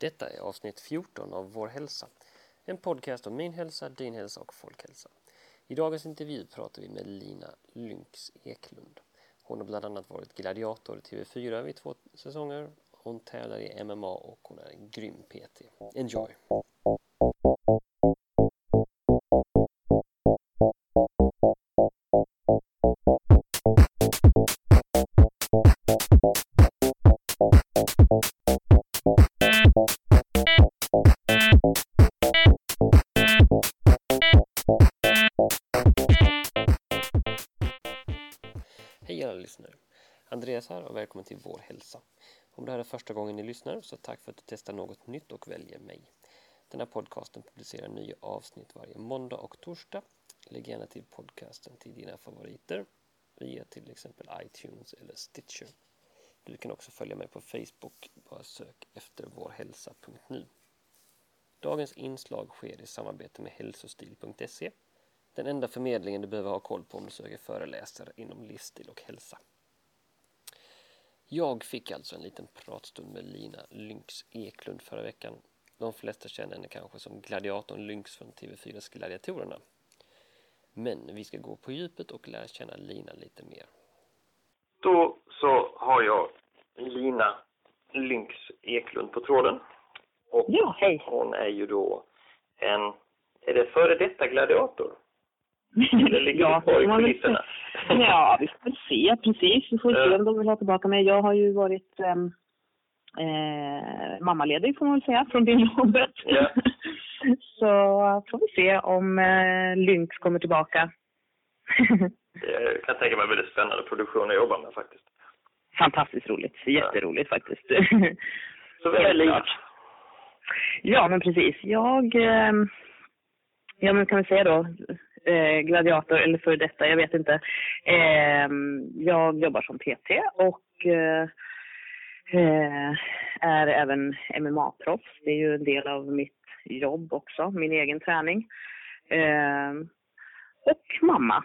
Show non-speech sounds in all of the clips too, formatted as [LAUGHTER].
Detta är avsnitt 14 av Vår hälsa. En podcast om min hälsa, din hälsa och folkhälsa. I dagens intervju pratar vi med Lina Lynx Eklund. Hon har bland annat varit gladiator i TV4 vid två säsonger. Hon tävlar i MMA och hon är en grym PT. Enjoy! Lyssnar så tack för att du testar något nytt och väljer mig. Den här podcasten publicerar nya avsnitt varje måndag och torsdag. Lägg gärna till podcasten till dina favoriter via till exempel iTunes eller Stitcher. Du kan också följa mig på Facebook. Bara sök efter vårhälsa.nu. Dagens inslag sker i samarbete med hälsostil.se den enda förmedlingen du behöver ha koll på om du söker föreläsare inom livsstil och hälsa. Jag fick alltså en liten pratstund med Lina Lynx Eklund förra veckan. De flesta känner henne kanske som gladiatorn Lynx från TV4s Gladiatorerna. Men vi ska gå på djupet och lära känna Lina lite mer. Då så har jag Lina Lynx Eklund på tråden. Och Ja, hej. hon är ju då en, är det före detta gladiator? Eller ligger ja, du kvar i kulisserna? se- Ja, vi får väl se precis. Vi får se Ja. om de vill ha tillbaka mig. Jag har ju varit ähm, eh, mammaledig får man väl säga från det jobbet. Ja. [LAUGHS] Så får vi se om eh, Lynx kommer tillbaka. [LAUGHS] Jag kan tänka mig en väldigt spännande produktion att jobba med faktiskt. Fantastiskt roligt. Jätteroligt faktiskt. Så vem är klart. Ja, men precis. Jag, eh, ja men kan vi säga då, eh, gladiator eller för detta, jag vet inte. Eh, jag jobbar som PT och eh, eh, är även MMA-proffs. Det är ju en del av mitt jobb också, min egen träning. Eh, och mamma.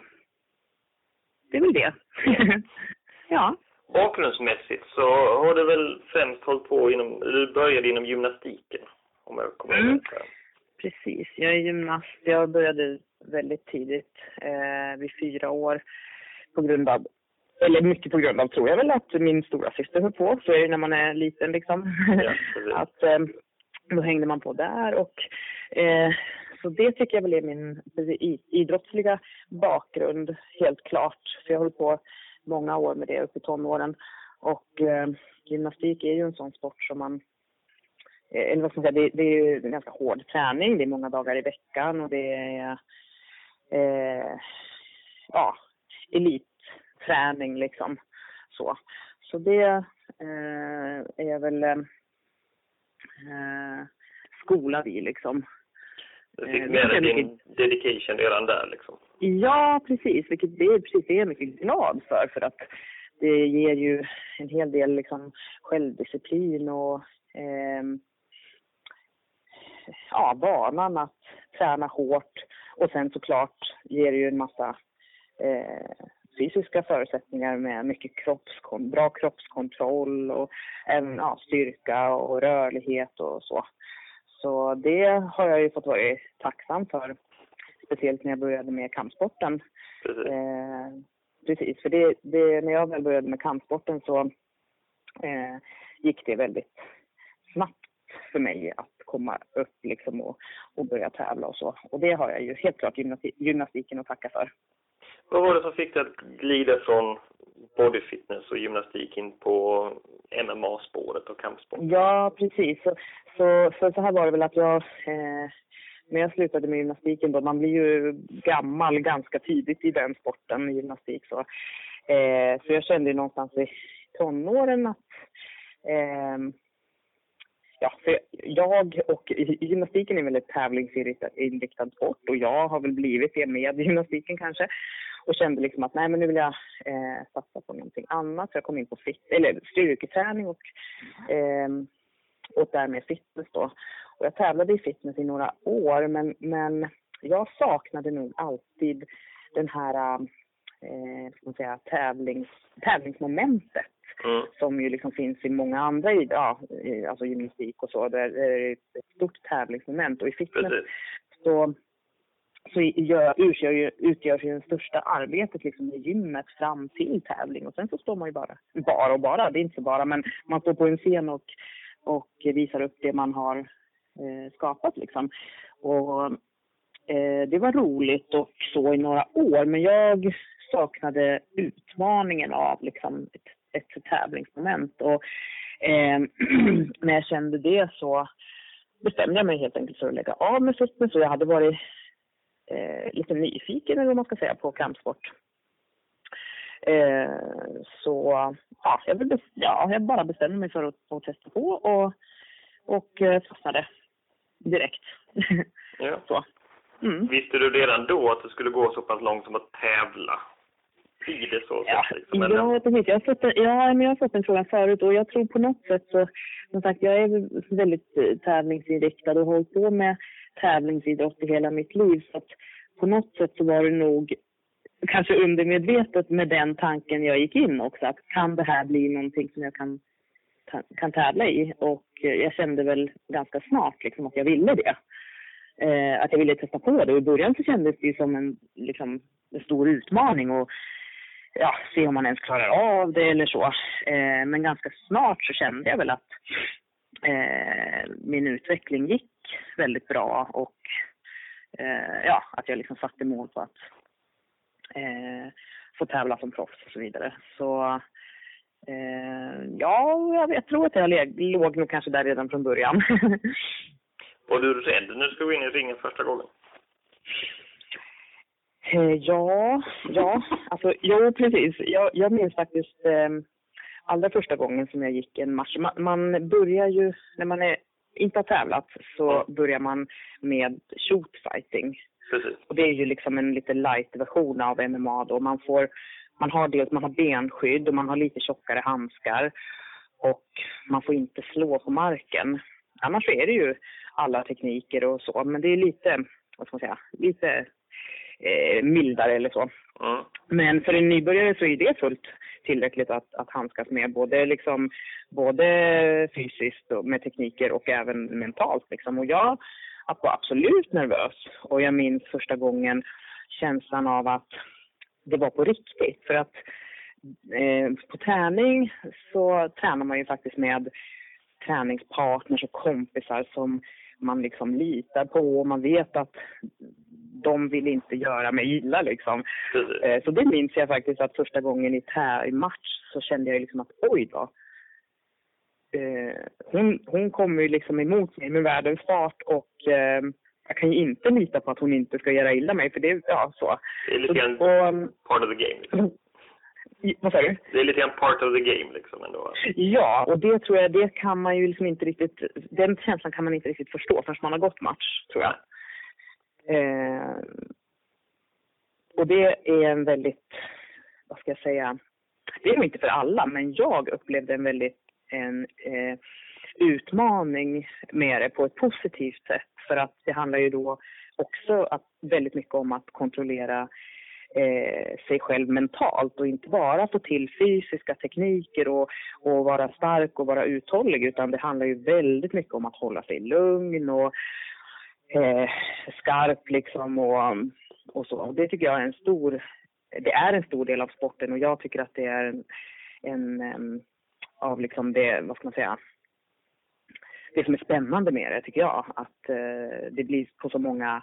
Det är väl det. [LAUGHS] ja. Bakgrundsmässigt så har du väl främst hållit på inom, du började inom gymnastiken. Om jag kommer Mm. ihåg rätt. Precis, jag är gymnast. Jag började väldigt tidigt, eh, vid fyra år, på grund av, eller mycket på grund av tror jag väl att min stora syster höll på. Så är det när man är liten liksom. Ja, [LAUGHS] att eh, då hängde man på där och eh, så det tycker jag väl är min idrottsliga bakgrund helt klart. För jag hållit på många år med det upp i tonåren och eh, gymnastik är ju en sån sport som man eh, eller vad ska man säga, det, det är ju en ganska hård träning. Det är många dagar i veckan och det är eh, ja, elitträning liksom. Så, så det eh, är väl eh, eh, skolad i liksom. Du fick Eh, det är din dedication redan där liksom. Ja, precis. Vilket det är precis det är mycket glad för. För att det ger ju en hel del liksom självdisciplin och ehm, ja, vanan att träna hårt. Och sen såklart ger det ju en massa eh, fysiska förutsättningar med mycket kroppskon- bra kroppskontroll och även ja, styrka och rörlighet och så. Så det har jag ju fått vara tacksam för. Speciellt när jag började med kampsporten. Precis. Eh, precis, för det, det, när jag väl började med kampsporten så eh, gick det väldigt snabbt för mig att komma upp liksom och, och börja tävla och så. Och det har jag ju helt klart gymnasti- gymnastiken att tacka för. Vad var det som fick dig att glida från bodyfitness och gymnastik in på MMA-spåret och kampsport? Ja, precis. Så, så, så, så här var det väl att jag, eh, när jag slutade med gymnastiken då, man blir ju gammal ganska tidigt i den sporten, gymnastik. Så, eh, så jag kände ju någonstans i tonåren att eh, Ja, för jag och gymnastiken är väl ett tävlingsinriktad sport och jag har väl blivit det med [LAUGHS] gymnastiken kanske. Och kände liksom att nej men nu vill jag eh, satsa på någonting annat. Så jag kom in på fit, eller styrketräning och, eh, och därmed fitness då. Och jag tävlade i fitness i några år men, men jag saknade nog alltid den här eh, ska man säga, tävlings, tävlingsmomentet Mm. som ju liksom finns i många andra ja, alltså gymnastik och så. Där är det ett stort tävlingsmoment och i fitness Precis. så, så gör, utgör, ju, utgörs ju det största arbetet liksom i gymmet fram till tävling och sen så står man ju bara, bara och bara, det är inte så bara, men man står på en scen och, och visar upp det man har eh, skapat liksom. Och eh, det var roligt och så i några år, men jag saknade utmaningen av liksom ett, ett tävlingsmoment och eh, [CLEARS THROAT] när jag kände det så bestämde jag mig helt enkelt för att lägga av med fitness och jag hade varit eh, lite nyfiken eller vad man ska säga på kampsport. Eh, så ja, jag, ja, jag bara bestämde mig för att, att testa på och, och eh, fastnade direkt. [LAUGHS] Ja. så. Mm. Visste du redan då att det skulle gå så pass långt som att tävla? Det så? Ja, liksom, precis. Jag har, fått en, ja, men jag har fått den frågan förut och jag tror på något sätt så, som sagt, jag är väldigt eh, tävlingsinriktad och har hållit på med tävlingsidrott i hela mitt liv. Så att på något sätt så var det nog kanske undermedvetet med den tanken jag gick in också. Att kan det här bli någonting som jag kan, kan tävla i? Och eh, jag kände väl ganska snart liksom att jag ville det. Eh, att jag ville testa på det. Och I början så kändes det som en, liksom, en stor utmaning. Och ja, se om man ens klarar av det eller så. Eh, men ganska snart så kände jag väl att eh, min utveckling gick väldigt bra och eh, ja, att jag liksom satte mål på att eh, få tävla som proffs och så vidare. Så eh, ja, jag, jag tror att jag leg- låg nog kanske där redan från början. [LAUGHS] Var du rädd när du skulle gå in i ringen första gången? Eh, Ja, ja, alltså jo precis. Jag, jag minns faktiskt eh, allra första gången som jag gick en match. Man, man börjar ju, när man är, inte har tävlat, så börjar man med shootfighting. Precis. Och det är ju liksom en lite light version av MMA då. Man får, man har dels, man har benskydd och man har lite tjockare handskar. Och man får inte slå på marken. Annars är det ju alla tekniker och så, men det är lite, vad ska man säga, lite eh, mildare eller så. Mm. Men för en nybörjare så är det fullt tillräckligt att, att handskas med både, liksom, både fysiskt och med tekniker och även mentalt. Liksom. Och jag var absolut nervös och jag minns första gången känslan av att det var på riktigt. För att eh, på träning så tränar man ju faktiskt med träningspartners och kompisar som man liksom litar på och man vet att de vill inte göra mig illa liksom. Eh, Så det minns jag faktiskt att första gången i, match så kände jag liksom att oj då. Eh, hon, hon kommer ju liksom emot mig med världens fart och eh, jag kan ju inte lita på att hon inte ska göra illa mig för det, ja så. Det är lite grann part of the game. Liksom. vad sa du? Det är lite grann part of the game liksom ändå. Ja, och det tror jag, det kan man ju liksom inte riktigt, den känslan kan man inte riktigt förstå förrän man har gått match, tror jag. Eh, och det är en väldigt, vad ska jag säga, det är nog inte för alla, men jag upplevde en väldigt en eh, utmaning med det på ett positivt sätt. För att det handlar ju då också att, väldigt mycket om att kontrollera eh, sig själv mentalt och inte bara få till fysiska tekniker och, och vara stark och vara uthållig utan det handlar ju väldigt mycket om att hålla sig lugn och eh, skarp liksom och, och så. Det tycker jag är en stor, det är en stor del av sporten och jag tycker att det är en, en av liksom det, vad ska man säga, det som är spännande med det tycker jag, att eh, det blir på så många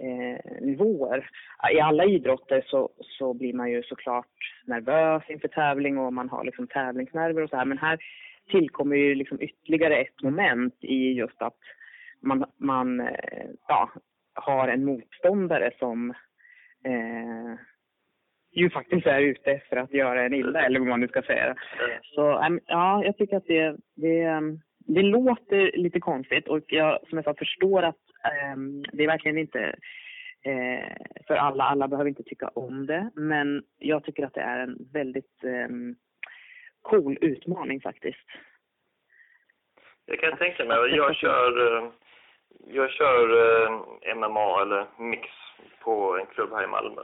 eh, nivåer. I alla idrotter så, så blir man ju såklart nervös inför tävling och man har liksom tävlingsnerver och så här. Men här tillkommer ju liksom ytterligare ett moment i just att man, man eh, ja, har en motståndare som eh, ju faktiskt är ute efter att göra en illa, eller vad man nu ska säga. Så ja, jag tycker att det, det, det låter lite konstigt och jag som jag sa förstår att eh, det är verkligen inte eh, för alla. Alla behöver inte tycka om det, men jag tycker att det är en väldigt cool utmaning faktiskt. Jag kan tänka mig, jag kör, eh, jag kör eh, MMA eller mix på en klubb här i Malmö.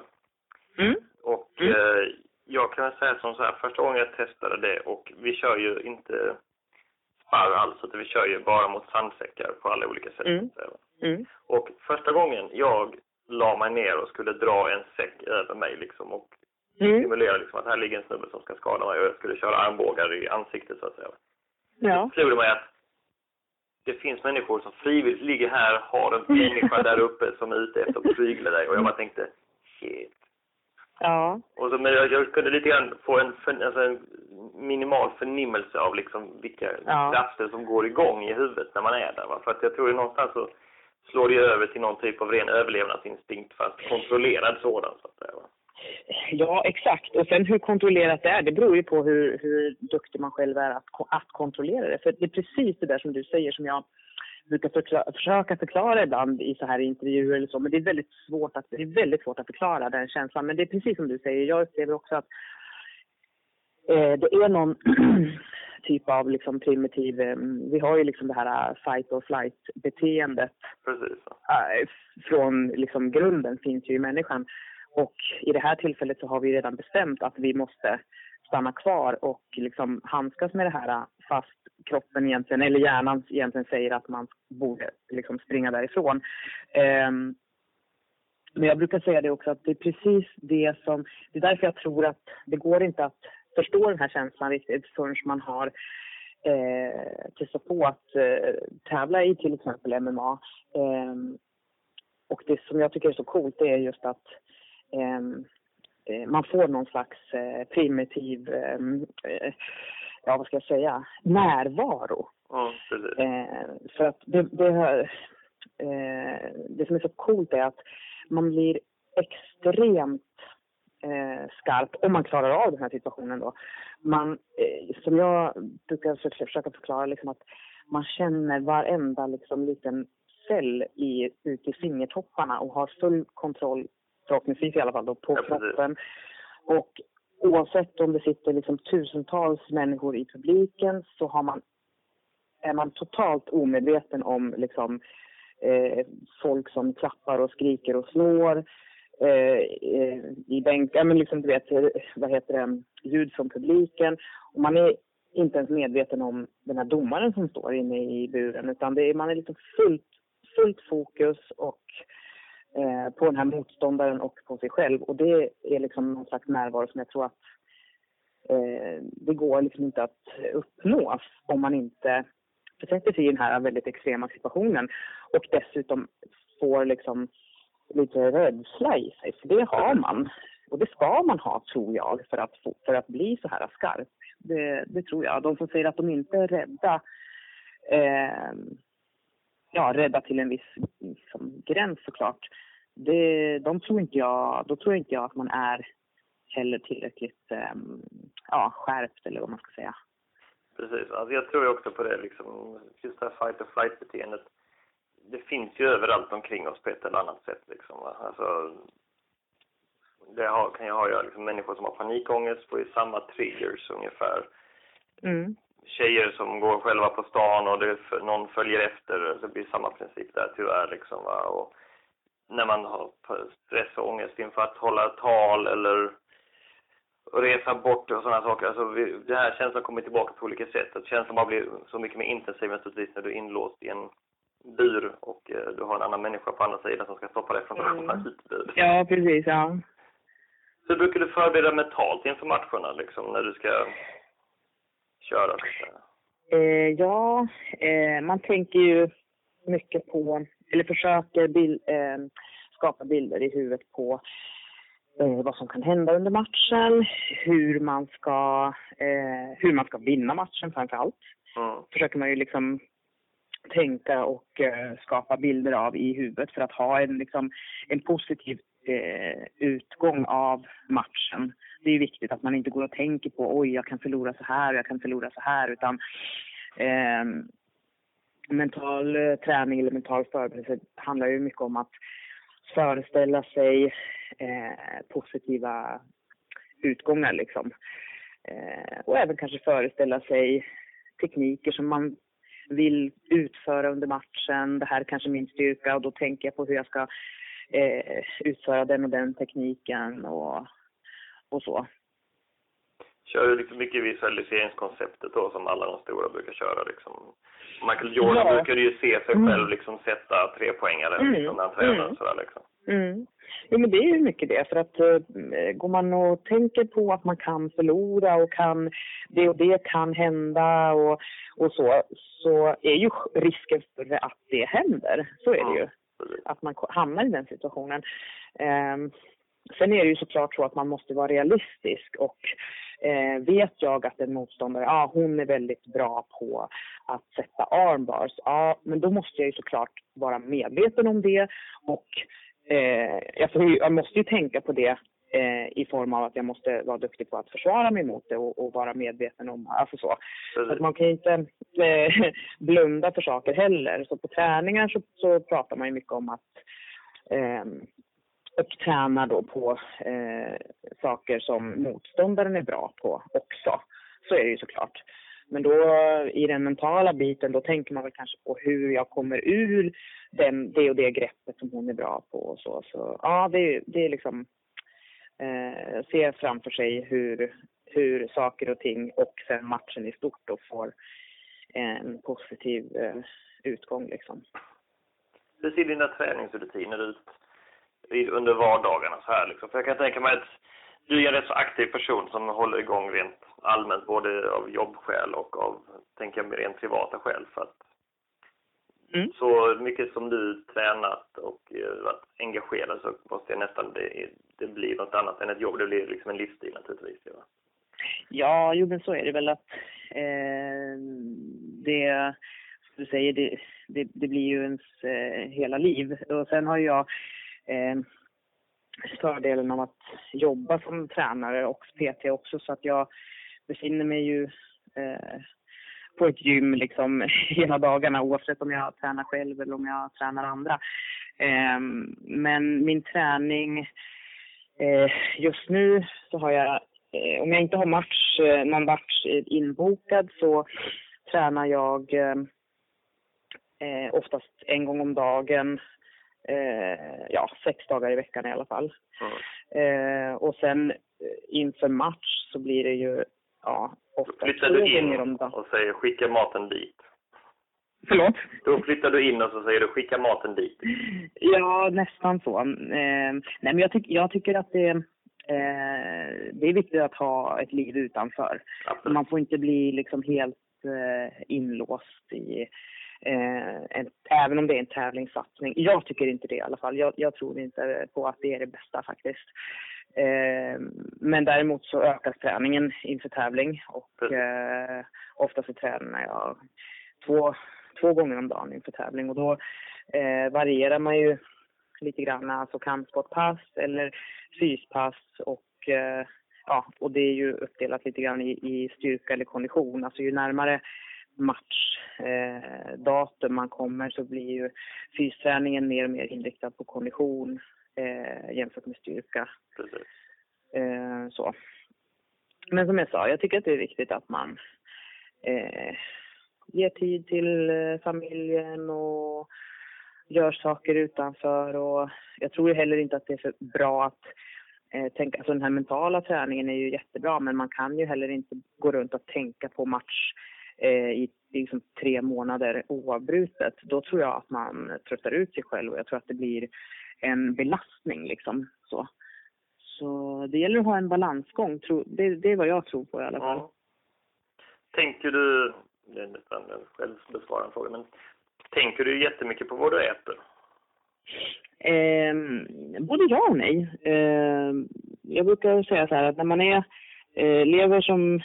Mm. Och Mm. eh, jag kan säga som så här, första gången jag testade det och vi kör ju inte sparr alls, utan vi kör ju bara mot sandsäckar på alla olika sätt. Mm. Mm. Och första gången jag la mig ner och skulle dra en säck över mig liksom och Mm. simulera liksom att här ligger en snubbe som ska skada mig och jag skulle köra armbågar i ansiktet så att säga. Ja. slog det mig att det finns människor som frivilligt ligger här, har en människa där uppe som är ute efter att prygla dig. Och jag bara tänkte, shit. Ja. Och så, men jag, jag kunde lite grann få en, för, alltså en minimal förnimmelse av liksom vilka Ja. krafter som går igång i huvudet när man är där. Va? För att jag tror att någonstans så slår det över till någon typ av ren överlevnadsinstinkt fast kontrollerad sådan så att säga. Va? Ja, exakt. Och sen hur kontrollerat det är, det beror ju på hur, hur duktig man själv är att, att kontrollera det. För det är precis det där som du säger som jag brukar förklara, försöka förklara ibland i så här intervjuer eller så. Men det är väldigt svårt att, det är väldigt svårt att förklara den känslan. Men det är precis som du säger, jag upplever också att eh, det är någon [CLEARS THROAT] typ av liksom primitiv, eh, vi har ju liksom det här eh, fight or flight beteendet Precis. Eh, från liksom grunden finns ju i människan. Och i det här tillfället så har vi redan bestämt att vi måste stanna kvar och liksom handskas med det här äh, fast kroppen egentligen, eller hjärnan egentligen säger att man borde liksom springa därifrån. Um, men jag brukar säga det också att det är precis det som, det är därför jag tror att det går inte att förstå den här känslan riktigt förrän man har eh, testat på att eh, tävla i till exempel MMA. Eh, och det som jag tycker är så coolt det är just att eh, man får någon slags eh, primitiv, ehm, eh, ja vad ska jag säga, närvaro. Ja. Eh, för att det, det, eh, det som är så coolt är att man blir extremt eh, skarp om man klarar av den här situationen då. Man, eh, som jag brukar för- försöka förklara liksom att man känner varenda liksom liten cell i, ute i fingertopparna och har full kontroll, förhoppningsvis i alla fall då, på Ja, kroppen. Och oavsett om det sitter liksom tusentals människor i publiken så har man, är man totalt omedveten om liksom, eh, folk som klappar och skriker och slår eh, eh, i bänk, ja, men liksom du vet, vad heter det, ljud från publiken. Och man är inte ens medveten om den här domaren som står inne i buren utan det är, man är liksom fullt, fullt fokus och eh, på den här motståndaren och på sig själv. Och det är liksom någon slags närvaro som jag tror att eh, det går liksom inte att uppnå om man inte försätter sig i den här väldigt extrema situationen och dessutom får liksom lite rädsla i sig. För det har man. Och det ska man ha, tror jag, för att, få, för att bli så här skarp. Det, det tror jag. De som säger att de inte är rädda, eh, ja, rädda till en viss liksom, gräns såklart. Det, de tror inte jag, då tror inte jag att man är heller tillräckligt eh, ja, skärpt eller vad man ska säga. Precis. Alltså jag tror ju också på det liksom, just det här fight or flight beteendet. Det finns ju överallt omkring oss på ett eller annat sätt liksom. va. Alltså, det har, kan ju ha göra liksom, människor som har panikångest får ju samma triggers ungefär. Mm. Tjejer som går själva på stan och det någon följer efter, så blir det samma princip där tyvärr liksom va. Och när man har stress och ångest inför att hålla tal eller resa bort och sådana saker. Alltså, vi, det här känslan kommer tillbaka på olika sätt. Att känslan bara blir så mycket mer intensiv naturligtvis när du är inlåst i en bur och eh, du har en annan människa på andra sidan som ska stoppa dig från att Mm. komma ut ur. Ja, precis. Ja. Hur brukar du förbereda mentalt inför matcherna liksom, när du ska köra? säga? Eh, ja, eh, man tänker ju mycket på, eller försöker bil, eh, skapa bilder i huvudet på eh, vad som kan hända under matchen, hur man ska, eh, hur man ska vinna matchen framför allt. Mm. Försöker man ju liksom tänka och eh, skapa bilder av i huvudet för att ha en, liksom, en positiv utgång av matchen. Det är viktigt att man inte går och tänker på oj, jag kan förlora så här och jag kan förlora så här utan ehm, eh, mental träning eller mental förberedelse handlar ju mycket om att föreställa sig eh, positiva utgångar liksom. Eh, och även kanske föreställa sig tekniker som man vill utföra under matchen. Det här är kanske min styrka och då tänker jag på hur jag ska eh, utföra den och den tekniken och, och så. kör ju liksom mycket visualiseringskonceptet då som alla de stora brukar köra liksom. Michael Jordan Ja. brukade ju se sig Mm. själv liksom sätta tre poängare Mm. liksom, när han tränar Mm. sådär liksom. Mm. Jo, men det är ju mycket det. För att eh, går man och tänker på att man kan förlora och kan det och det kan hända och, och så, så är ju risken större att det händer. Så är det ju. Att man hamnar i den situationen. Ehm, sen är det ju såklart så att man måste vara realistisk och eh, vet jag att en motståndare, ja hon är väldigt bra på att sätta armbars, ja men då måste jag ju såklart vara medveten om det och eh, jag, får, jag måste ju tänka på det eh, i form av att jag måste vara duktig på att försvara mig mot det och, och vara medveten om, alltså så. Så att man kan inte eh, [LAUGHS] blunda för saker heller. Så på träningar så, så pratar man ju mycket om att eh, och träna då på eh, saker som motståndaren är bra på också. Så är det ju såklart. Men då i den mentala biten då tänker man väl kanske på hur jag kommer ur den, det och det greppet som hon är bra på och så. Så ja, det, är- det är liksom eh, se framför sig hur, hur saker och ting och sen matchen i stort då får en positiv eh, utgång liksom. Hur ser dina träningsrutiner ut under vardagarna så här liksom? För jag kan tänka mig att du är en rätt så aktiv person som håller igång rent allmänt både av jobbskäl och av, tänker jag, rent privata skäl för att Mm. så mycket som du tränat och eh, varit engagerad så måste jag nästan, det, det blir något annat än ett jobb. Det blir liksom en livsstil naturligtvis. Ja. Ja, jo men så är det väl att eh, det, som du säger, det, det, det blir ju ens eh, hela liv. Och sen har jag eh, fördelen av att jobba som tränare och PT också så att jag befinner mig ju eh, på ett gym liksom [LAUGHS] hela dagarna oavsett om jag tränar själv eller om jag tränar andra. Eh, men min träning eh, just nu så har jag eh, om jag inte har match, eh, någon match inbokad så tränar jag eh, eh oftast en gång om dagen. Eh, ja, sex dagar i veckan i alla fall. Mm. Eh, och sen eh, inför match så blir det ju ja, ofta flyttar du in om dagen. och säger skicka maten dit. Förlåt? Då flyttar du in och så säger du skicka maten dit. Ja, nästan så. Eh, nej, men jag, tyck, jag tycker att det, eh, det är viktigt att ha ett liv utanför. Absolut. Man får inte bli liksom helt eh, inlåst i eh, en, även om det är en tävlingssatsning. Jag tycker inte det i alla fall. Jag, jag tror inte på att det är det bästa faktiskt. Eh, men däremot så ökas träningen inför tävling och Precis. eh, ofta så tränar jag två, två gånger om dagen inför tävling och då eh, varierar man ju lite grann, alltså kampsportpass eller fyspass och eh, ja, och det är ju uppdelat lite grann i, i styrka eller kondition. Alltså ju närmare matchdatum datum man kommer så blir ju fysträningen mer och mer inriktad på kondition eh, jämfört med styrka. Precis. Eh, så. Men som jag sa, jag tycker att det är viktigt att man eh, ger tid till familjen och gör saker utanför. Och jag tror heller inte att det är för bra att eh, tänka, alltså den här mentala träningen är ju jättebra men man kan ju heller inte gå runt och tänka på match eh, i, liksom tre månader oavbrutet. Då tror jag att man tröttar ut sig själv och jag tror att det blir en belastning liksom. Så, så det gäller att ha en balansgång. Tro, det, det är vad jag tror på i alla fall. Ja. Tänker du, det är nästan en självbesvarande fråga, men tänker du jättemycket på vad du äter? Eh, både ja och nej. Eh, jag brukar säga så här att när man är, Eh, lever som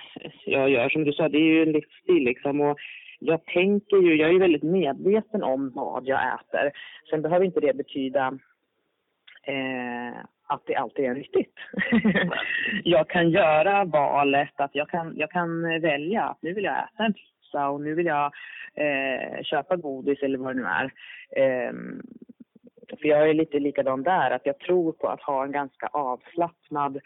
jag gör, som du sa, det är ju en livsstil liksom. Och jag tänker ju, jag är ju väldigt medveten om vad jag äter. Sen behöver inte det betyda eh, att det alltid är riktigt. [LAUGHS] jag kan göra valet att jag kan, jag kan välja att nu vill jag äta en pizza och nu vill jag eh, köpa godis eller vad det nu är. Eh, för jag är lite likadan där, att jag tror på att ha en ganska avslappnad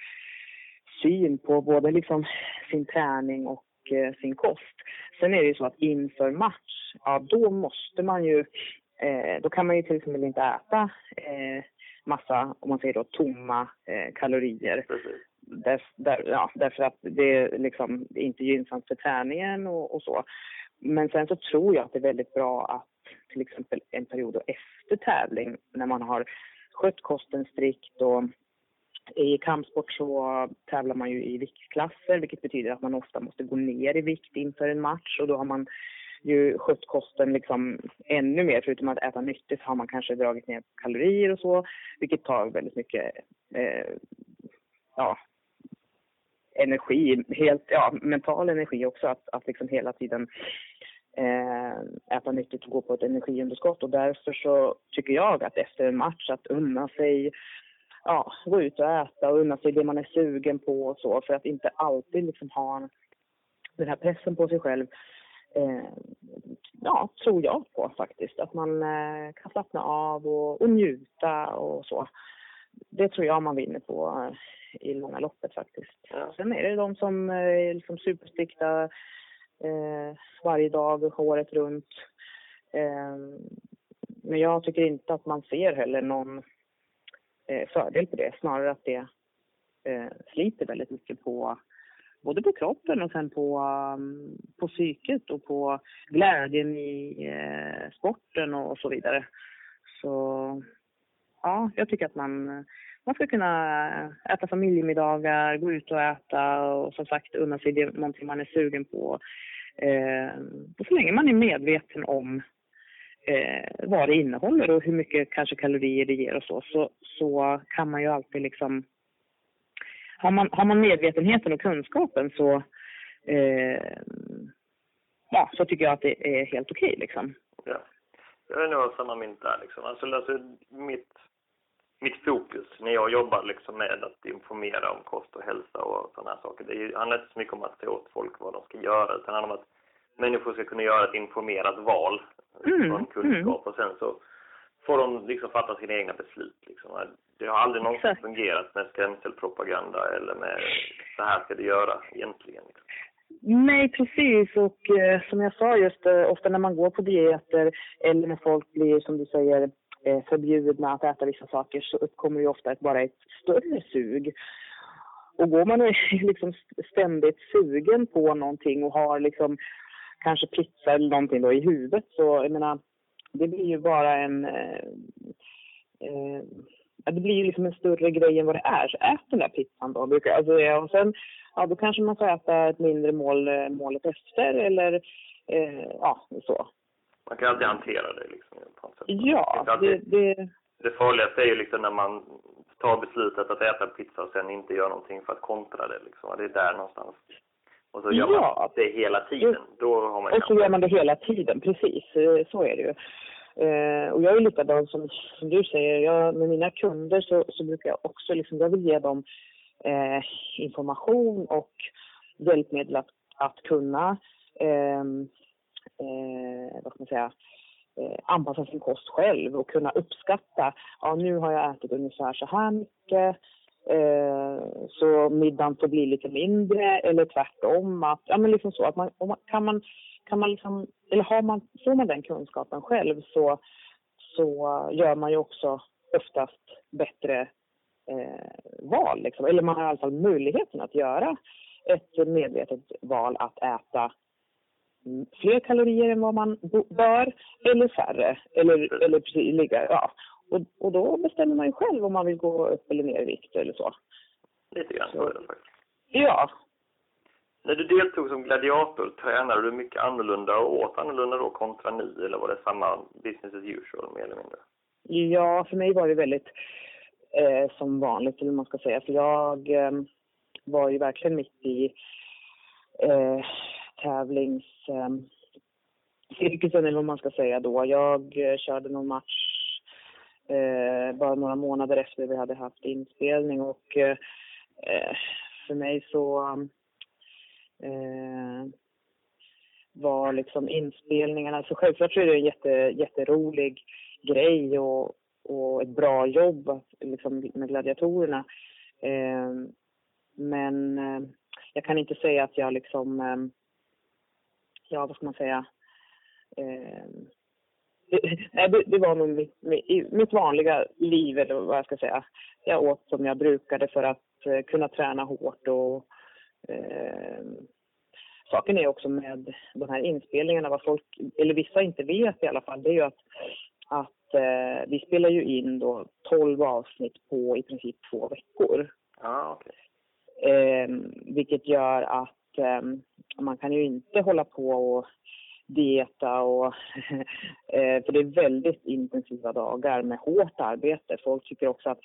syn på både liksom sin träning och eh, sin kost. Sen är det ju så att inför match, ja då måste man ju, eh, då kan man ju till exempel inte äta eh, massa, om man säger då, tomma eh, kalorier. Där, där, ja, därför att det liksom är inte gynnsamt för träningen och, och, så. Men sen så tror jag att det är väldigt bra att till exempel en period efter tävling när man har skött kosten strikt och i kampsport så tävlar man ju i viktklasser vilket betyder att man ofta måste gå ner i vikt inför en match. Och då har man ju skött kosten liksom ännu mer. Förutom att äta nyttigt har man kanske dragit ner kalorier och så vilket tar väldigt mycket eh, ja, energi, helt, ja, mental energi också. Att, att liksom hela tiden eh, äta nyttigt och gå på ett energiunderskott. Och därför så tycker jag att efter en match att unna sig ja, gå ut och äta och unna sig det man är sugen på och så för att inte alltid liksom ha den här pressen på sig själv eh, ja, tror jag på faktiskt. Att man eh, kan slappna av och, och njuta och så. Det tror jag man vinner på eh, i långa loppet faktiskt. Ja. Sen är det de som eh, är liksom superstrikta eh, varje dag, året runt. Eh, men jag tycker inte att man ser heller någon eh, Eh, fördel på det. Snarare att det eh, sliter väldigt mycket på både på kroppen och sen på, um, på psyket och på glädjen i eh, sporten och så vidare. Så ja, jag tycker att man, man ska kunna äta familjemiddagar, gå ut och äta och som sagt unna sig det, någonting man är sugen på. Eh, så länge man är medveten om eh, vad det innehåller och hur mycket kanske kalorier det ger och så, så, så kan man ju alltid liksom har man, har man medvetenheten och kunskapen så, eh, ja, så tycker jag att det är helt okej okay, liksom. Ja. Jag är nog samma mynt där liksom. Alltså, alltså mitt, mitt fokus när jag jobbar liksom med att informera om kost och hälsa och sådana här saker, det handlar inte så mycket om att säga åt folk vad de ska göra, utan det handlar om att människor ska kunna göra ett informerat val mm. från kunskap mm. och sen så får de liksom fatta sina egna beslut. Liksom. Det har aldrig någonsin Exakt. fungerat med skrämselpropaganda eller med så här ska du göra egentligen. Liksom. Nej, precis. Och eh, som jag sa just, eh, ofta när man går på dieter eller när folk blir, som du säger, eh, förbjudna att äta vissa saker så uppkommer ju ofta ett, bara ett större sug. Och går man och [LAUGHS] är liksom ständigt sugen på någonting och har liksom kanske pizza eller någonting då i huvudet så, jag menar, det blir ju bara en... Eh, eh, det blir ju liksom en större grej än vad det är. Så ät den där pizzan då. Brukar, alltså, ja, och sen, ja, då kanske man får äta ett mindre mål eh, målet efter eller eh, ja, så. Man kan alltid hantera det liksom. På något sätt. Ja, det, alltid, det, det farligaste är ju liksom när man tar beslutet att äta pizza och sen inte gör någonting för att kontra det liksom. Det är där någonstans och så gör ja. man det hela tiden. Då har man och så gör man det hela tiden, precis. Eh, så är det ju. Eh, och jag är likadan som, som du säger, jag, med mina kunder så, så brukar jag också liksom, jag vill ge dem eh, information och hjälpmedel att, att kunna ehm, eh, vad ska man säga, eh, anpassa sin kost själv och kunna uppskatta, ja nu har jag ätit ungefär så här mycket, Eh, så middagen får bli lite mindre eller tvärtom. Att, ja, men liksom så att man, kan man, kan man liksom, eller har man, får man den kunskapen själv så, så gör man ju också oftast bättre eh, val. Liksom. Eller man har i alla fall möjligheten att göra ett medvetet val att äta mm, fler kalorier än vad man bör eller färre. Eller, eller precis, ja. Och, och då bestämmer man ju själv om man vill gå upp eller ner i vikt eller så. Lite grann så är det faktiskt. Ja. När du deltog som gladiator, tränade du mycket annorlunda och åt annorlunda då kontra nu? Eller var det samma business as usual mer eller mindre? Ja, för mig var det väldigt eh, som vanligt, eller man ska säga. För jag eh, var ju verkligen mitt i eh, tävlings... Eh, cirkusen eller vad man ska säga då. Jag eh, körde någon match eh, bara några månader efter vi hade haft inspelning och eh, för mig så eh, var liksom inspelningarna, så självklart så är det en jätte, jätterolig grej och, och ett bra jobb liksom, med gladiatorerna. Eh, men eh, jag kan inte säga att jag liksom, eh, ja vad ska man säga, eh, nej, det, det var nog mitt, mitt, vanliga liv, eller vad jag ska säga. Jag åt som jag brukade för att eh, kunna träna hårt och eh, saken är också med de här inspelningarna, vad folk, eller vissa inte vet i alla fall, det är ju att, att eh, vi spelar ju in då 12 avsnitt på i princip två veckor. Ja, okej. Eh, vilket gör att eh, man kan ju inte hålla på och dieta och [LAUGHS] eh, för det är väldigt intensiva dagar med hårt arbete. Folk tycker också att,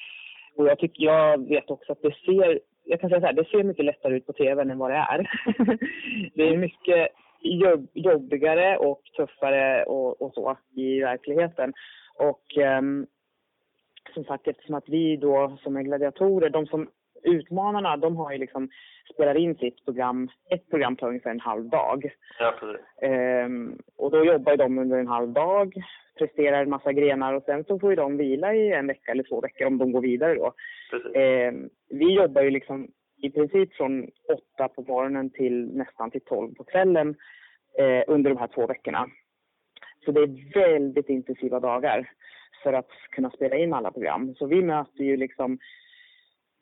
och jag tycker, jag vet också att det ser, jag kan säga så här, det ser mycket lättare ut på TV än vad det är. [LAUGHS] det är mycket jobb, jobbigare och tuffare och, och så i verkligheten. Och um, som sagt, eftersom att vi då som är gladiatorer, de som utmanarna, de har ju liksom spelar in sitt program, ett program tar ungefär en halv dag. Ja. Ehm, och då jobbar de under en halv dag, presterar en massa grenar och sen så får ju de vila i en vecka eller två veckor om de går vidare då. Ehm, vi jobbar ju liksom i princip från åtta på morgonen till nästan till tolv på kvällen eh, under de här två veckorna. Så det är väldigt intensiva dagar för att kunna spela in alla program. Så vi möter ju liksom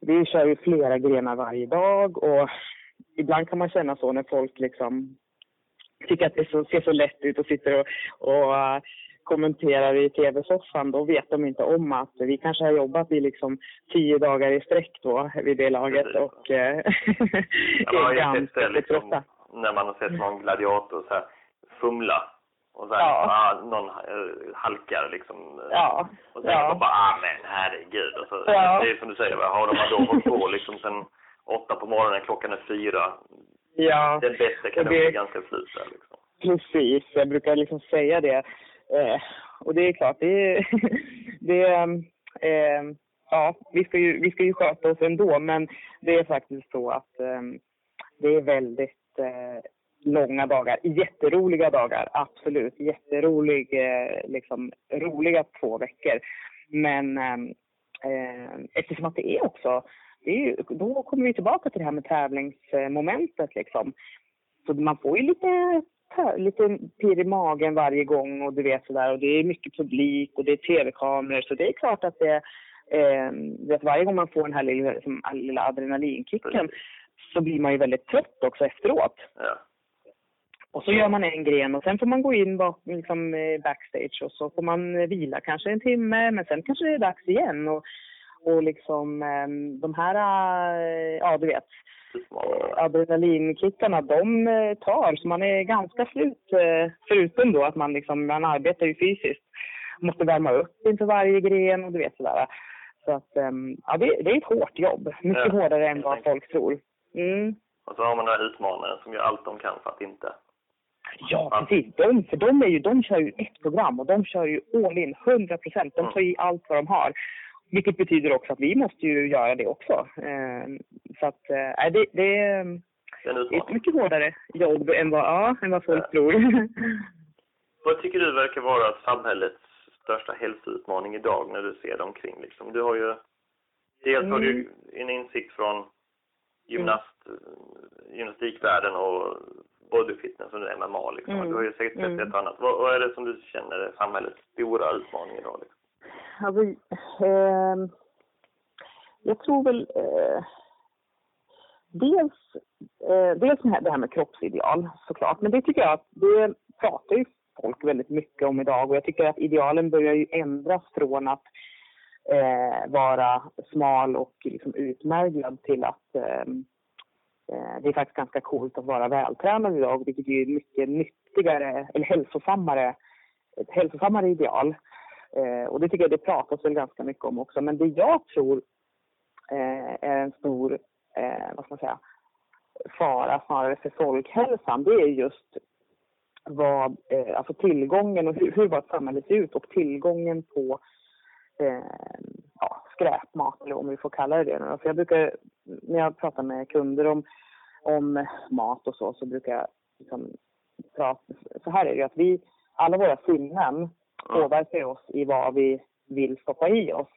vi kör ju flera grenar varje dag och ibland kan man känna så när folk liksom tycker att det så, ser så lätt ut och sitter och, och uh, kommenterar i tv-soffan. Då vet de inte om att vi kanske har jobbat i liksom tio dagar i sträck då vid det laget Precis. och uh, Ja, [LAUGHS] är ganska liksom, trötta. när man har sett någon gladiator så här fumla och här, Ja. ah, någon eh, halkar liksom. eh, Ja, Och sen ja. bara, ah men herregud. Och så, Ja. Det är som du säger, har de då hållit på liksom sen åtta på morgonen, klockan är fyra. ja. Det bästa kan Och det... det- bli ganska slut där liksom. Precis, jag brukar liksom säga det. Eh, och det är klart, det är... [LAUGHS] det är eh, ja, vi ska, ju, vi ska ju sköta oss ändå, men det är faktiskt så att eh, det är väldigt eh, långa dagar. Jätteroliga dagar, absolut. Jätterolig, eh, liksom, roliga två veckor. Men ehm, eh, eftersom att det är också, det är ju, då kommer vi tillbaka till det här med tävlingsmomentet liksom. Så man får ju lite, lite pirr i magen varje gång och du vet sådär. Och det är mycket publik och det är tv-kameror. Så det är klart att det, eh, vet, varje gång man får den här lilla, liksom, lilla adrenalinkicken så blir man ju väldigt trött också efteråt. Ja. Och så gör man en gren och sen får man gå in bak, liksom, eh, backstage och så får man eh, vila kanske en timme men sen kanske det är dags igen. Och, och liksom eh, de här, eh, ja du vet, adrenalinkickarna de tar så man är ganska slut förutom då att man liksom, man arbetar ju fysiskt. Måste värma upp inför varje gren och du vet sådär. Så att, eh, ja det, det är ett hårt jobb. Mycket Ja, hårdare än vad folk tror. Mm. Och så har man den här utmanaren som gör allt de kan för att inte. Ja, precis. De, för de, är ju, de kör ju ett program och de kör ju all in, 100 procent. De Mm. tar i allt vad de har. Vilket betyder också att vi måste ju göra det också. Eh, så att, eh, det, det, är- Det är det är ett mycket hårdare jobb än vad, ja, än vad folk Ja. tror. [LAUGHS] Vad tycker du verkar vara samhällets största hälsoutmaning idag när du ser dig omkring? Liksom? Du har ju, dels har du Mm. en insikt från gymnast, gymnastikvärlden och bodyfitness och MMA. Liksom. Mm. Du har ju säkert sett Mm. ett annat. Vad, vad är det som du känner är samhällets stora utmaning idag? Liksom? Alltså, ehm, jag tror väl eh, dels, eh, dels det här- med kroppsideal såklart. Men det tycker jag att det pratar ju folk väldigt mycket om idag och jag tycker att idealen börjar ju ändras från att eh, vara smal och liksom utmärglad till att ehm, eh, Eh, det är faktiskt ganska coolt att vara vältränad idag vilket är mycket nyttigare eller hälsosammare, ett hälsosammare ideal. Eh, och det tycker jag det pratas väl ganska mycket om också. Men det jag tror eh, är en stor, eh, vad ska man säga, fara snarare för folkhälsan, det är just vad, eh, alltså tillgången och hur, hur vårt samhälle ser ut och tillgången på eh, ja, skräpmat eller om vi får kalla det det. För jag brukar, när jag pratar med kunder om, om mat och så, så brukar jag liksom prata, så här är det att vi, alla våra sinnen påverkar oss i vad vi vill stoppa i oss.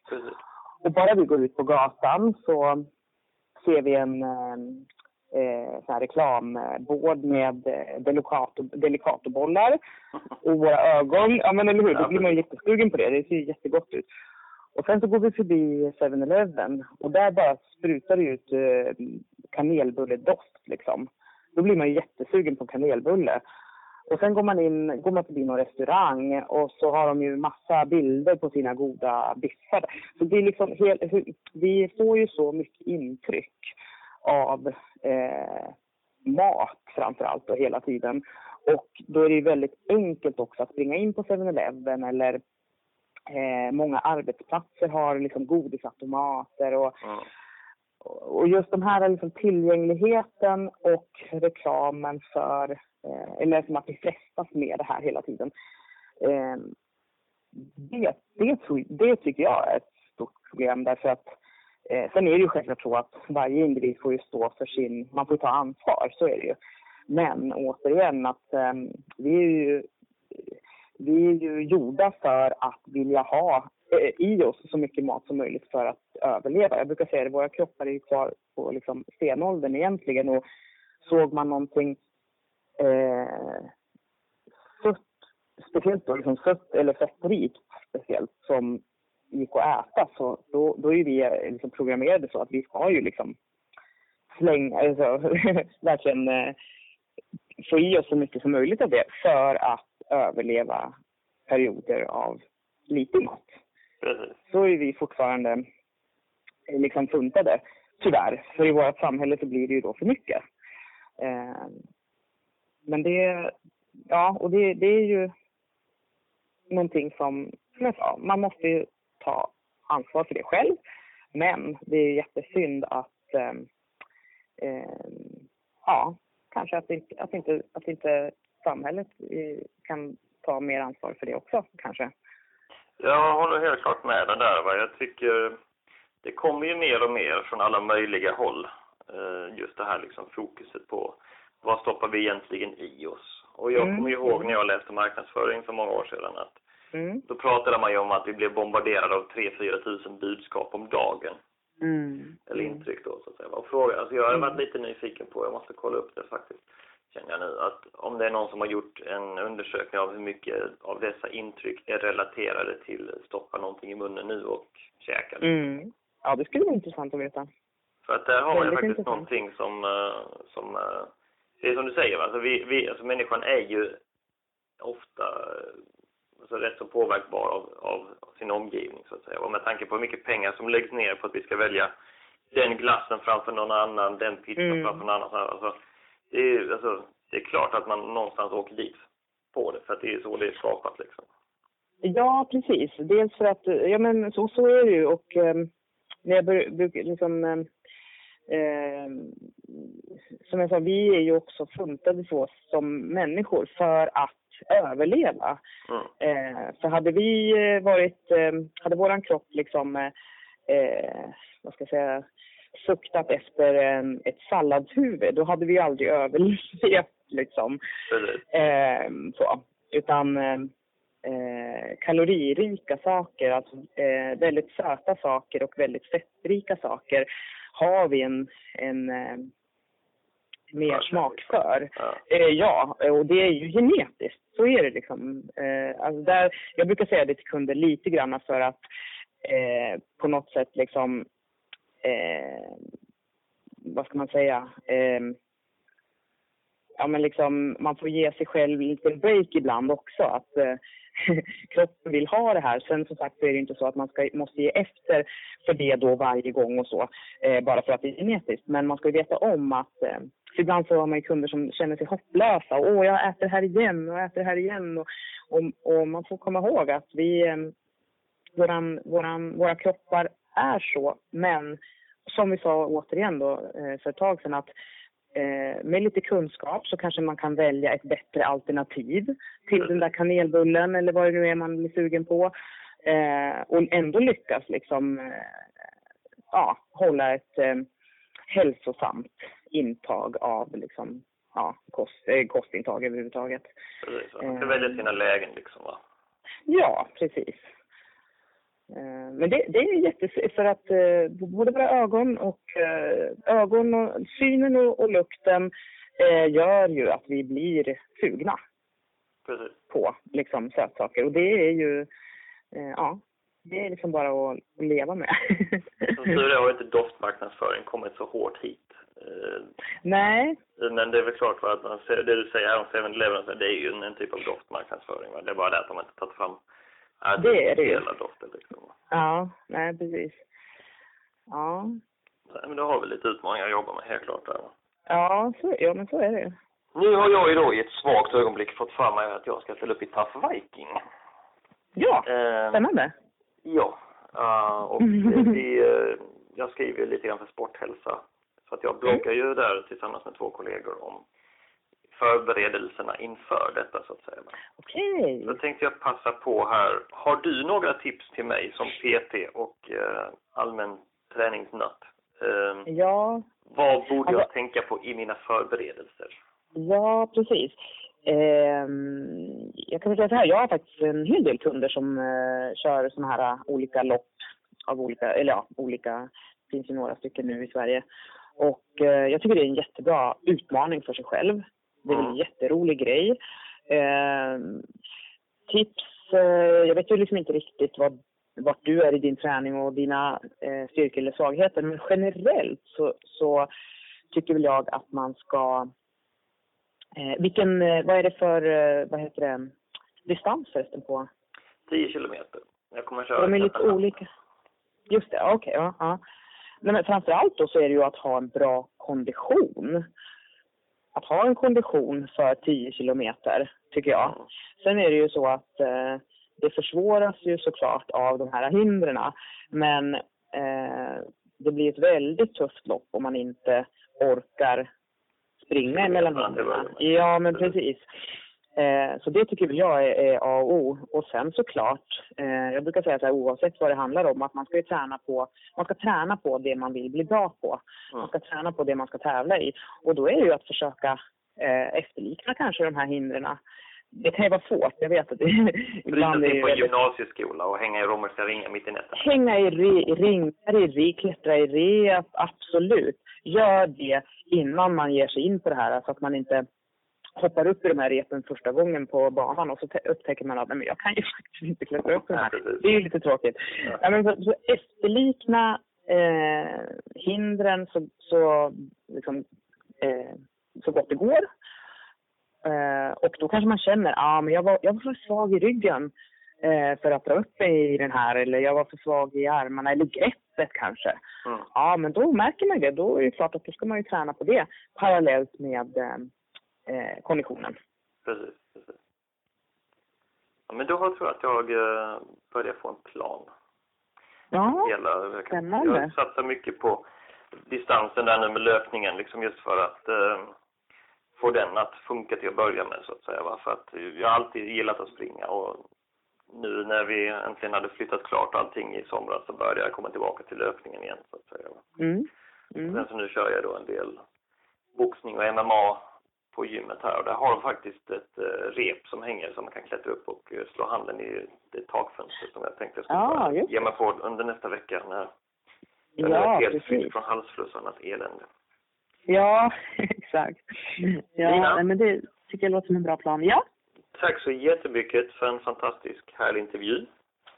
Och bara vi går ut på gatan så ser vi en, eh, eh, så här reklambord med eh, Delicato, Delicatobollar [LAUGHS] och våra ögon. Ja men eller hur, då blir man ju jättesugen på det. Det ser ju jättegott ut. Och sen så går vi förbi 7-Eleven och där bara sprutar det ut eh, kanelbulledoft liksom. Då blir man ju jättesugen på kanelbulle. Och sen går man in, går man förbi någon restaurang och så har de ju massa bilder på sina goda biffar. Så det är liksom vi får ju så mycket intryck av eh, mat framför allt och hela tiden. Och då är det ju väldigt enkelt också att springa in på 7-Eleven eller eh, många arbetsplatser har liksom godisautomater och, mm. och just de här liksom tillgängligheten och reklamen för, eh, eller som att vi frestas med det här hela tiden. Eh, det, det, det tycker jag är ett stort problem därför att Eh, sen är det ju självklart så att varje individ får ju stå för sin, man får ta ansvar, så är det ju. Men återigen att eh, vi är ju vi är ju gjorda för att vilja ha eh, i oss så mycket mat som möjligt för att överleva. Jag brukar säga att våra kroppar är ju kvar på liksom stenåldern egentligen och såg man någonting eh, sött, speciellt då liksom sött eller fettrikt speciellt som gick att äta så då, då är vi eh, liksom programmerade så att vi ska ju liksom slänga, alltså [LAUGHS] verkligen eh, få i oss så mycket som möjligt av det för att överleva perioder av lite mat. Precis. Så är vi fortfarande eh, liksom funtade, tyvärr. För i vårt samhälle så blir det ju då för mycket. Eh, men det, ja, och det, det är ju någonting som, som jag sa, man måste ju ta ansvar för det själv. Men det är jättesynd att eh, eh, ja, kanske att, inte, att, inte, att inte samhället eh, kan ta mer ansvar för det också kanske. Jag håller helt klart med dig där. Va? Jag tycker det kommer ju mer och mer från alla möjliga håll. Eh, just det här liksom fokuset på vad stoppar vi egentligen i oss? Och jag mm. kommer ihåg när jag läste marknadsföring för många år sedan att Mm. Då pratade man ju om att vi blev bombarderade av 3-4 tusen budskap om dagen. Mm. Eller mm. intryck då så att säga. Och fråga, alltså jag har varit mm. lite nyfiken på, jag måste kolla upp det faktiskt, känner jag nu, att om det är någon som har gjort en undersökning av hur mycket av dessa intryck är relaterade till stoppa någonting i munnen nu och käka. Mm. Ja, det skulle vara intressant att veta. För att där har ju faktiskt intressant. någonting som, eh, som, eh, det är som du säger, alltså vi, vi, alltså människan är ju ofta alltså rätt så påverkbar av, av, sin omgivning så att säga. Och med tanke på hur mycket pengar som läggs ner på att vi ska välja den glassen framför någon annan, den pizzan mm. framför någon annan. Alltså, det, är, alltså, det är klart att man någonstans åker dit på det, för att det är så det är skapat liksom. Ja, precis. Dels för att, ja men så, så är det ju och eh, när jag brukar liksom eh, eh, som jag sa, vi är ju också funtade så som människor för att överleva. Mm. Eh, för hade vi eh, varit, eh, hade våran kropp liksom, eh, vad ska jag säga, suktat efter en, ett salladshuvud, då hade vi aldrig överlevt [LAUGHS] liksom. Mm. så. Utan eh, kaloririka saker, alltså eh, väldigt söta saker och väldigt fettrika saker har vi en, en mer smak för. Ja. Eh, ja, och det är ju genetiskt. Så är det liksom. Eh, alltså där, jag brukar säga det till kunder lite grann för att eh, på något sätt liksom, eh, vad ska man säga, ja men liksom man får ge sig själv en liten break ibland också. Att eh, [LAUGHS] kroppen vill ha det här. Sen som sagt så är det inte så att man ska, måste ge efter för det då varje gång och så, eh, bara för att det är genetiskt. Men man ska ju veta om att eh, ibland så har man ju kunder som känner sig hopplösa. Åh, jag äter här igen och äter här igen. Och, och, och man får komma ihåg att vi, eh, våran, våran, våra kroppar är så. Men som vi sa återigen då eh, för ett tag sedan att eh, med lite kunskap så kanske man kan välja ett bättre alternativ till den där kanelbullen eller vad det nu är man blir sugen på. Eh, och ändå lyckas liksom eh, ja, hålla ett ehm, hälsosamt intag av liksom, ja, kost, eh, kostintag överhuvudtaget. Precis, man ska välja sina lägen liksom va? Ja, precis. Eh, men det, det är jättes... För att eh, både våra ögon och eh, ögon och synen och, och lukten eh, gör ju att vi blir sugna Precis. på liksom sötsaker. Och det är ju, eh, ja, det är liksom bara att leva med. [LAUGHS] Som tur är har inte doftmarknadsföring kommit så hårt hit. Eh, Nej, Men det är väl klart för att man ser, det du säger om 7-Eleven, det är ju en, en typ av doftmarknadsföring. Va? Det är bara det att de inte tagit fram Det är det ju. hela doften liksom. ja, nej precis. Ja, Nej, Men då har vi lite utmaningar att jobba med, helt klart. Där. va. ja, så, ja men så är det. Nu har jag ju då i ett svagt ögonblick fått för mig att jag ska ställa upp i Tough Viking. Ja, Eh, spännande. Ja, uh, och eh, vi, eh, jag skriver lite grann för Sporthälsa. Så att jag bloggar ju där tillsammans med två kollegor om förberedelserna inför detta så att säga. Okej. Då tänkte jag passa på här. Har du några tips till mig som PT och eh, allmän träningsnött? Eh, Ja, vad borde jag Alltså- tänka på i mina förberedelser? Ja, precis. Ehm, jag kan säga så här, jag har faktiskt en hel del kunder som eh, kör såna här olika lopp av olika, eller ja, olika, det finns ju några stycken nu i Sverige. Och eh, jag tycker det är en jättebra utmaning för sig själv. Det är en jätterolig grej. Ehm, tips, eh, jag vet ju liksom inte riktigt vad, vart du är i din träning och dina eh, styrkor eller svagheter, men generellt så, så tycker väl jag att man ska Eh, vilken, eh, vad är det för, eh, vad heter det, distans förresten på? 10 kilometer. Jag kommer köra De är lite olika. Just det, okej. ja, ja. Nej, men framförallt då så är det ju att ha en bra kondition. Att ha en kondition för 10 kilometer, tycker jag. Mm. Sen är det ju så att eh, det försvåras ju såklart av de här hindren. Men eh, det blir ett väldigt tufft lopp om man inte orkar springa hindren. det. Ja, men precis. Eh, så det tycker jag är, är A och O. Och sen såklart, eh, jag brukar säga så här oavsett vad det handlar om, att man ska träna på, man ska träna på det man vill bli bra på. Man ska träna på det man ska tävla i. Och då är det ju att försöka eh, efterlikna kanske de här hindren. Det kan ju vara svårt, jag vet att det [LAUGHS] ibland är på en gymnasieskola och hänga i romerska ringar mitt i nätet. Hänga i, ringar, i re, klättra i rep, absolut. Gör det innan man ger sig in på det här så att man inte hoppar upp i de här repen första gången på banan och så upptäcker man att nej, men jag kan ju [LAUGHS] faktiskt inte klättra upp i de här. Det är ju lite tråkigt. Ja. Ja, men så, så efterlikna eh, hindren så, så, liksom, eh, så gott det går. Eh, och då kanske man känner ah, men jag, var, jag var för svag i ryggen eh, för att dra upp mig i den här eller jag var för svag i armarna eller greppet kanske. Mm. Ja, men då märker man det. Då är det klart att då ska man ju träna på det parallellt med eh, eh, konditionen. Precis, precis. Ja, men då har- tror jag att jag eh, börjar få en plan. Ja, Hela, spännande. jag satsar mycket på distansen där nu med löpningen liksom just för att eh, få den att funka till att börja med så att säga. Va? För att jag har alltid gillat att springa och nu när vi äntligen hade flyttat klart allting i somras så började jag komma tillbaka till löpningen igen så att säga. Mm. Mm. Sen så nu kör jag då en del boxning och MMA på gymmet här och där har de faktiskt ett eh, rep som hänger som man kan klättra upp och eh, slå handen i det takfönster som jag tänkte jag skulle just ge mig på under nästa vecka när jag Ja, är helt precis. från halsfluss och annat elände. Ja, exakt. Ja, Lina? men det tycker jag låter som en bra plan. Ja, Tack så jättemycket för en fantastisk härlig intervju.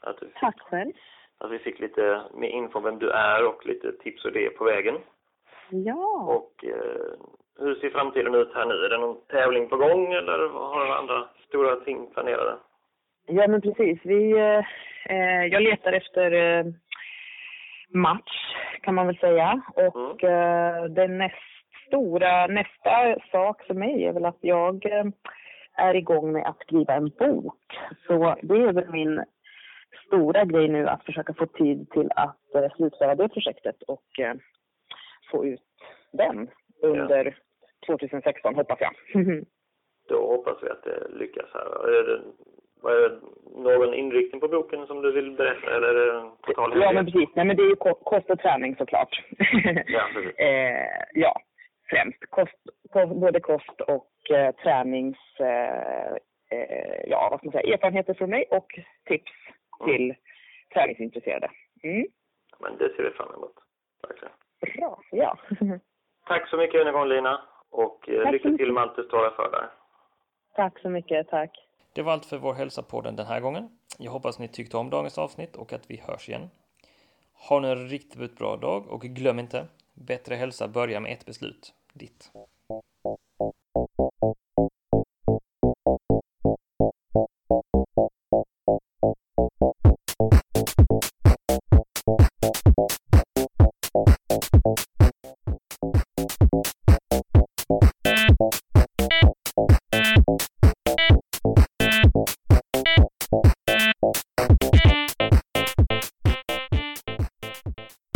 Att, du, tack själv. att vi fick lite mer info om vem du är och lite tips och idéer på vägen. Ja. Och eh, hur ser framtiden ut här nu? Är det någon tävling på gång eller har du andra stora ting planerade? Ja, men precis. Vi, eh, eh, jag letar efter eh, match, kan man väl säga. Och eh, den näst stora, nästa sak för mig är väl att jag eh, är igång med att skriva en bok. Så det är väl min stora grej nu att försöka få tid till att eh, slutföra det projektet och eh, få ut den under 2016, hoppas jag. [LAUGHS] Då hoppas vi att det lyckas här. Är det, är det någon inriktning på boken som du vill berätta eller är det total Ja, men precis. Nej, men det är ju ko- kost och träning såklart. Ja, [LAUGHS] eh, ja, främst. Kost, kost, både kost och eh, tränings... Eh, eh, ja, vad ska man säga? Erfarenheter från mig och tips Mm. till träningsintresserade. Mm. Men det ser vi fram emot. Verkligen. Bra, ja. [LAUGHS] Tack så mycket än en gång Lina och eh, Tack så lycka till mycket. med allt du står för där. Tack så mycket, tack. Det var allt för vår hälsa-podden den här gången. Jag hoppas ni tyckte om dagens avsnitt och att vi hörs igen. Ha nu en riktigt bra dag och glöm inte, Bättre hälsa börjar med ett beslut. Ditt.